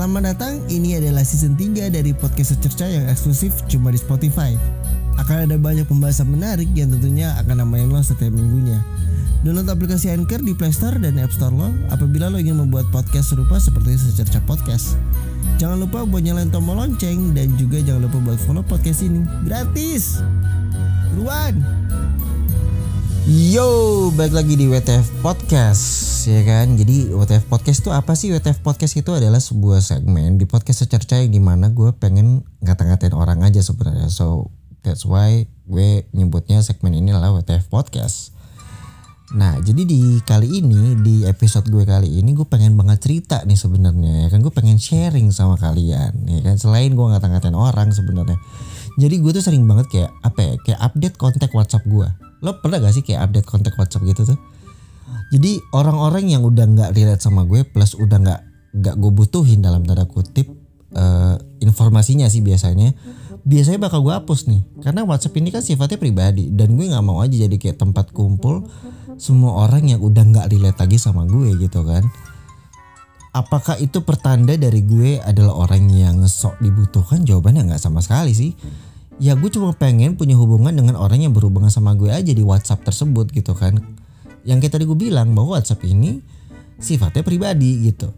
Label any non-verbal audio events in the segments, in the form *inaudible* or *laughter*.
Selamat datang, ini adalah season 3 dari podcast secerca yang eksklusif cuma di Spotify. Akan ada banyak pembahasan menarik yang tentunya akan nemenin lo setiap minggunya. Download aplikasi Anchor di Play Store dan App Store lo apabila lo ingin membuat podcast serupa seperti secerca podcast. Jangan lupa buat nyalain tombol lonceng dan juga jangan lupa buat follow podcast ini. Gratis! Ruan! Yo, balik lagi di WTF Podcast ya kan. Jadi WTF Podcast itu apa sih? WTF Podcast itu adalah sebuah segmen di podcast secerca yang di mana gue pengen ngata-ngatain orang aja sebenarnya. So that's why gue nyebutnya segmen ini adalah WTF Podcast. Nah, jadi di kali ini di episode gue kali ini gue pengen banget cerita nih sebenarnya ya kan gue pengen sharing sama kalian ya kan selain gue ngata-ngatain orang sebenarnya. Jadi gue tuh sering banget kayak apa ya kayak update kontak WhatsApp gue. Lo pernah gak sih kayak update kontak WhatsApp gitu tuh? Jadi orang-orang yang udah nggak relate sama gue plus udah nggak nggak gue butuhin dalam tanda kutip uh, informasinya sih biasanya biasanya bakal gue hapus nih. Karena WhatsApp ini kan sifatnya pribadi dan gue nggak mau aja jadi kayak tempat kumpul semua orang yang udah nggak relate lagi sama gue gitu kan. Apakah itu pertanda dari gue adalah orang yang sok dibutuhkan? Jawabannya nggak sama sekali sih. Ya gue cuma pengen punya hubungan dengan orang yang berhubungan sama gue aja di WhatsApp tersebut gitu kan yang kayak tadi gue bilang bahwa WhatsApp ini sifatnya pribadi gitu.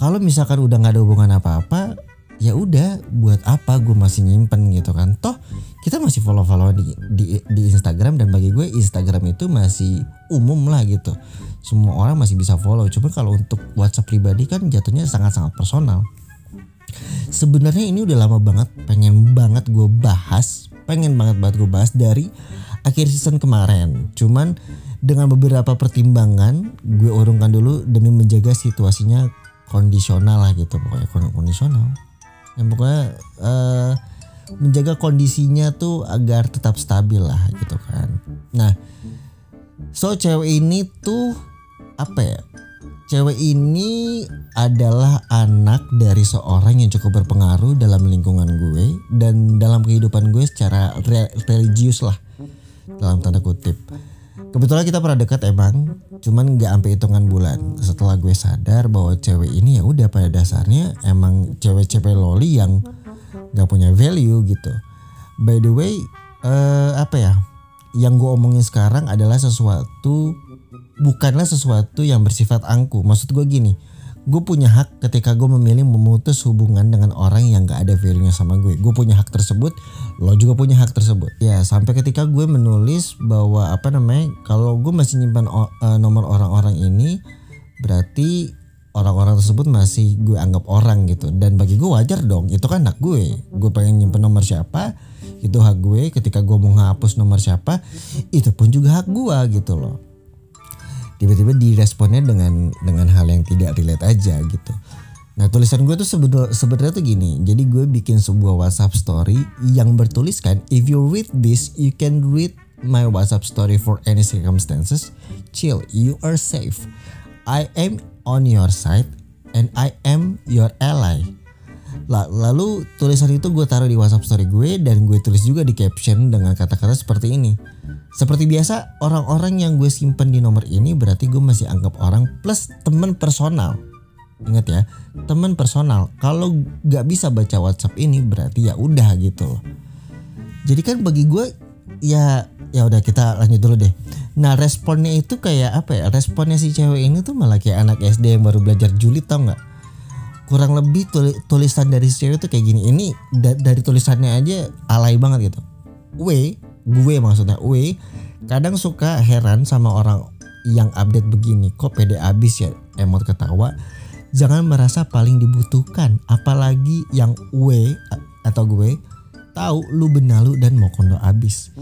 Kalau misalkan udah nggak ada hubungan apa-apa ya udah buat apa gue masih nyimpen gitu kan? Toh kita masih follow follow di, di di Instagram dan bagi gue Instagram itu masih umum lah gitu. Semua orang masih bisa follow cuma kalau untuk WhatsApp pribadi kan jatuhnya sangat sangat personal. Sebenarnya ini udah lama banget pengen banget gue bahas pengen banget banget gue bahas dari akhir season kemarin. Cuman dengan beberapa pertimbangan gue urungkan dulu demi menjaga situasinya kondisional lah gitu pokoknya kondisional. Yang pokoknya uh, menjaga kondisinya tuh agar tetap stabil lah gitu kan. Nah so cewek ini tuh apa ya cewek ini adalah anak dari seorang yang cukup berpengaruh dalam lingkungan gue dan dalam kehidupan gue secara re religius lah dalam tanda kutip kebetulan kita pernah dekat emang cuman nggak sampai hitungan bulan. Setelah gue sadar bahwa cewek ini ya udah pada dasarnya emang cewek-cewek loli yang nggak punya value gitu. By the way uh, apa ya yang gue omongin sekarang adalah sesuatu bukanlah sesuatu yang bersifat angku. Maksud gue gini gue punya hak ketika gue memilih memutus hubungan dengan orang yang gak ada value-nya sama gue. Gue punya hak tersebut, lo juga punya hak tersebut. Ya sampai ketika gue menulis bahwa apa namanya, kalau gue masih nyimpan uh, nomor orang-orang ini, berarti orang-orang tersebut masih gue anggap orang gitu. Dan bagi gue wajar dong, itu kan hak gue. Gue pengen nyimpan nomor siapa, itu hak gue. Ketika gue mau ngapus nomor siapa, itu pun juga hak gue gitu loh tiba-tiba diresponnya dengan dengan hal yang tidak relate aja gitu. Nah tulisan gue tuh sebenarnya tuh gini, jadi gue bikin sebuah WhatsApp story yang bertuliskan if you read this you can read my WhatsApp story for any circumstances. Chill, you are safe. I am on your side and I am your ally. Lalu tulisan itu gue taruh di WhatsApp story gue dan gue tulis juga di caption dengan kata-kata seperti ini. Seperti biasa, orang-orang yang gue simpen di nomor ini berarti gue masih anggap orang plus temen personal. Ingat ya, temen personal. Kalau gak bisa baca WhatsApp ini berarti ya udah gitu loh. Jadi kan bagi gue ya ya udah kita lanjut dulu deh. Nah responnya itu kayak apa ya? Responnya si cewek ini tuh malah kayak anak SD yang baru belajar julid tau nggak? Kurang lebih tulisan dari si cewek tuh kayak gini. Ini da dari tulisannya aja alay banget gitu. W gue maksudnya gue kadang suka heran sama orang yang update begini kok pede abis ya? Emot ketawa. Jangan merasa paling dibutuhkan apalagi yang gue atau gue tahu lu benalu dan mau kondo abis.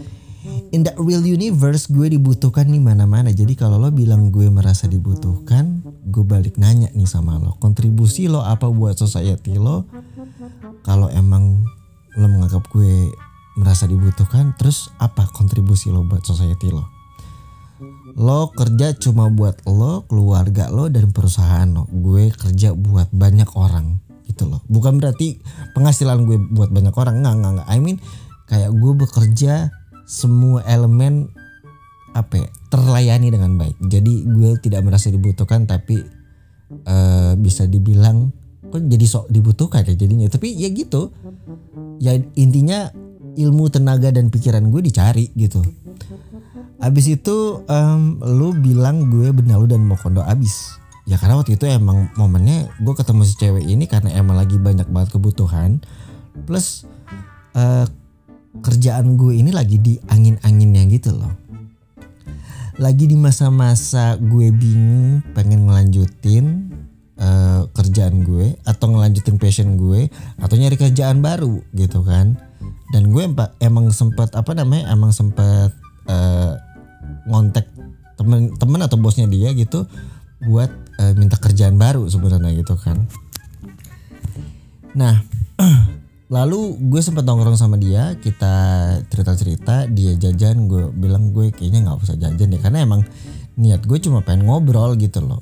In the real universe gue dibutuhkan di mana-mana. Jadi kalau lo bilang gue merasa dibutuhkan gue balik nanya nih sama lo kontribusi lo apa buat society lo? Kalau emang lo menganggap gue merasa dibutuhkan terus apa kontribusi lo buat society lo? Lo kerja cuma buat lo keluarga lo dan perusahaan lo. Gue kerja buat banyak orang gitu loh bukan berarti penghasilan gue buat banyak orang nggak nggak nggak I mean kayak gue bekerja semua elemen apa ya, terlayani dengan baik. Jadi gue tidak merasa dibutuhkan tapi uh, bisa dibilang kok jadi sok dibutuhkan ya jadinya. Tapi ya gitu. Ya intinya ilmu tenaga dan pikiran gue dicari gitu. Abis itu um, lu bilang gue benalu dan mau kondo abis. Ya karena waktu itu emang momennya gue ketemu si cewek ini karena emang lagi banyak banget kebutuhan. Plus uh, kerjaan gue ini lagi di angin-anginnya gitu loh. Lagi di masa-masa gue bingung pengen ngelanjutin uh, kerjaan gue atau ngelanjutin passion gue atau nyari kerjaan baru gitu kan dan gue emang sempat apa namanya emang sempat uh, ngontek temen temen atau bosnya dia gitu buat uh, minta kerjaan baru sebenarnya gitu kan. Nah *clears throat* lalu gue sempat nongkrong sama dia kita cerita cerita dia jajan gue bilang gue kayaknya nggak usah jajan deh karena emang niat gue cuma pengen ngobrol gitu loh.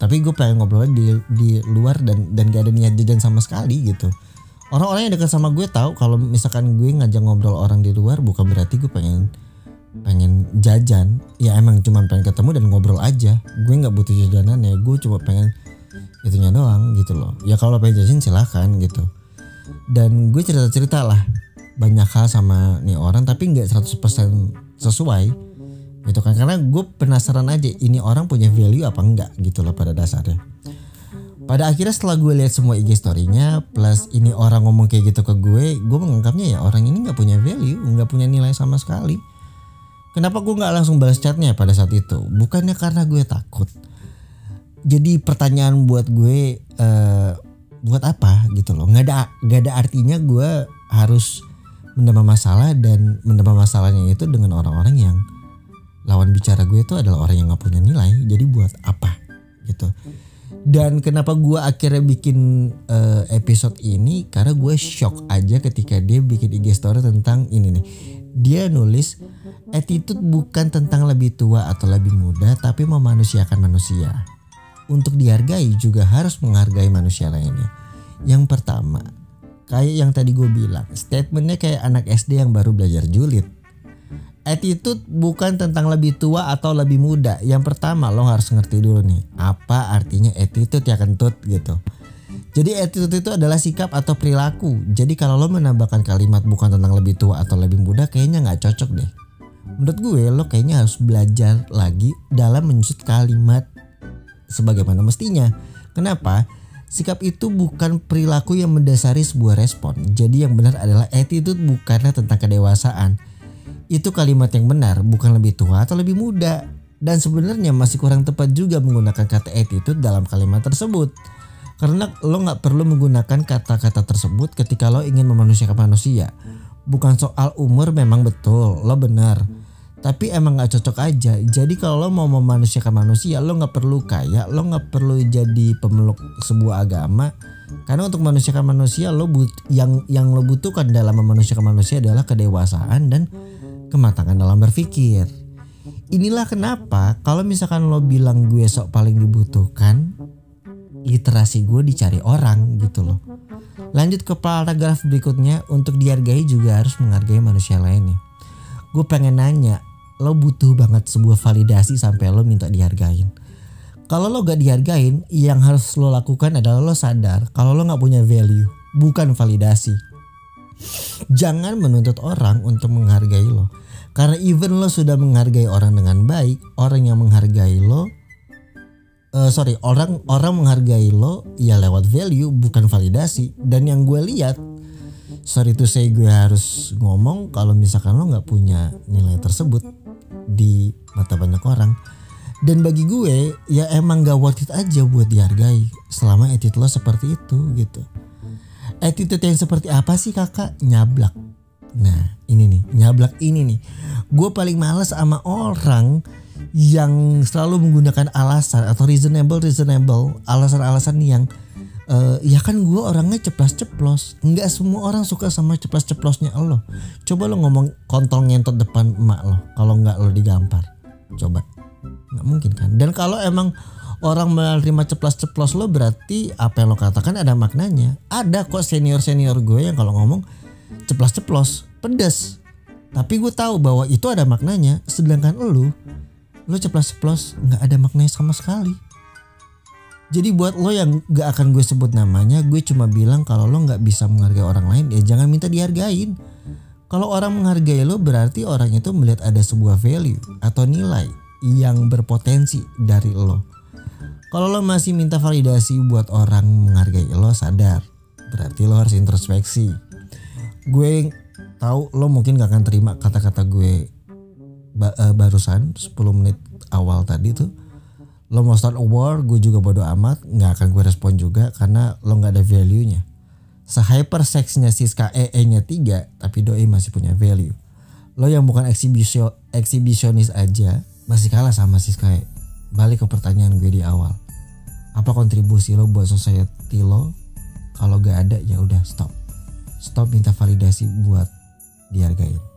Tapi gue pengen ngobrol di di luar dan dan gak ada niat jajan sama sekali gitu orang-orang yang dekat sama gue tahu kalau misalkan gue ngajak ngobrol orang di luar bukan berarti gue pengen pengen jajan. Ya emang cuma pengen ketemu dan ngobrol aja. Gue nggak butuh jajanan ya gue cuma pengen itunya doang gitu loh. Ya kalau pengen jajan silahkan gitu. Dan gue cerita cerita lah banyak hal sama nih orang tapi nggak 100% sesuai gitu kan. Karena gue penasaran aja ini orang punya value apa enggak gitu loh pada dasarnya pada akhirnya setelah gue lihat semua IG storynya plus ini orang ngomong kayak gitu ke gue gue menganggapnya ya orang ini nggak punya value nggak punya nilai sama sekali. Kenapa gue nggak langsung balas chatnya pada saat itu? Bukannya karena gue takut. Jadi pertanyaan buat gue uh, buat apa gitu loh? Nggak ada nggak ada artinya gue harus menambah masalah dan menambah masalahnya itu dengan orang-orang yang lawan bicara gue itu adalah orang yang gak punya nilai. Jadi buat apa gitu dan kenapa gue akhirnya bikin uh, episode ini? Karena gue shock aja ketika dia bikin IG story tentang ini nih. Dia nulis attitude bukan tentang lebih tua atau lebih muda tapi memanusiakan manusia. Untuk dihargai juga harus menghargai manusia lainnya. Yang pertama kayak yang tadi gue bilang statementnya kayak anak SD yang baru belajar julid Attitude bukan tentang lebih tua atau lebih muda. Yang pertama lo harus ngerti dulu nih apa artinya attitude ya kentut gitu. Jadi attitude itu adalah sikap atau perilaku. Jadi kalau lo menambahkan kalimat bukan tentang lebih tua atau lebih muda kayaknya nggak cocok deh. Menurut gue lo kayaknya harus belajar lagi dalam menyusut kalimat sebagaimana mestinya. Kenapa? Sikap itu bukan perilaku yang mendasari sebuah respon. Jadi yang benar adalah attitude bukanlah tentang kedewasaan itu kalimat yang benar bukan lebih tua atau lebih muda. Dan sebenarnya masih kurang tepat juga menggunakan kata attitude dalam kalimat tersebut. Karena lo nggak perlu menggunakan kata-kata tersebut ketika lo ingin memanusiakan manusia. Bukan soal umur memang betul, lo benar. Tapi emang nggak cocok aja. Jadi kalau lo mau memanusiakan manusia, lo nggak perlu kaya, lo nggak perlu jadi pemeluk sebuah agama. Karena untuk memanusiakan manusia, lo but yang yang lo butuhkan dalam memanusiakan manusia adalah kedewasaan dan kematangan dalam berpikir. Inilah kenapa kalau misalkan lo bilang gue sok paling dibutuhkan, literasi gue dicari orang gitu loh. Lanjut ke paragraf berikutnya, untuk dihargai juga harus menghargai manusia lainnya. Gue pengen nanya, lo butuh banget sebuah validasi sampai lo minta dihargain. Kalau lo gak dihargain, yang harus lo lakukan adalah lo sadar kalau lo gak punya value, bukan validasi. Jangan menuntut orang untuk menghargai lo. Karena even lo sudah menghargai orang dengan baik, orang yang menghargai lo uh, sorry orang orang menghargai lo ya lewat value bukan validasi. Dan yang gue lihat sorry tuh saya gue harus ngomong kalau misalkan lo nggak punya nilai tersebut di mata banyak orang. Dan bagi gue ya emang gak worth it aja buat dihargai selama attitude lo seperti itu gitu attitude yang seperti apa sih kakak? Nyablak. Nah ini nih nyablak ini nih. Gue paling males sama orang yang selalu menggunakan alasan atau reasonable reasonable alasan-alasan yang uh, ya kan gue orangnya ceplas-ceplos. Nggak semua orang suka sama ceplas-ceplosnya lo. Coba lo ngomong kontol ngentot depan emak lo kalau nggak lo digampar. Coba. Nggak mungkin kan? Dan kalau emang orang menerima ceplas-ceplos lo berarti apa yang lo katakan ada maknanya ada kok senior senior gue yang kalau ngomong ceplos-ceplos pedas tapi gue tahu bahwa itu ada maknanya sedangkan lu lu ceplos-ceplos nggak ada maknanya sama sekali Jadi buat lo yang gak akan gue sebut namanya, gue cuma bilang kalau lo gak bisa menghargai orang lain, ya jangan minta dihargain. Kalau orang menghargai lo berarti orang itu melihat ada sebuah value atau nilai yang berpotensi dari lo. Kalau lo masih minta validasi buat orang menghargai lo, sadar. Berarti lo harus introspeksi. Gue tahu lo mungkin gak akan terima kata-kata gue uh, barusan 10 menit awal tadi tuh. Lo mau start a war gue juga bodo amat nggak akan gue respon juga karena lo nggak ada value nya sehyper seksnya Siska EE nya 3 tapi doi masih punya value. Lo yang bukan eksibisio, eksibisionis aja masih kalah sama Siska EE balik ke pertanyaan gue di awal apa kontribusi lo buat society lo? Kalau gak ada ya udah stop. Stop minta validasi buat dihargain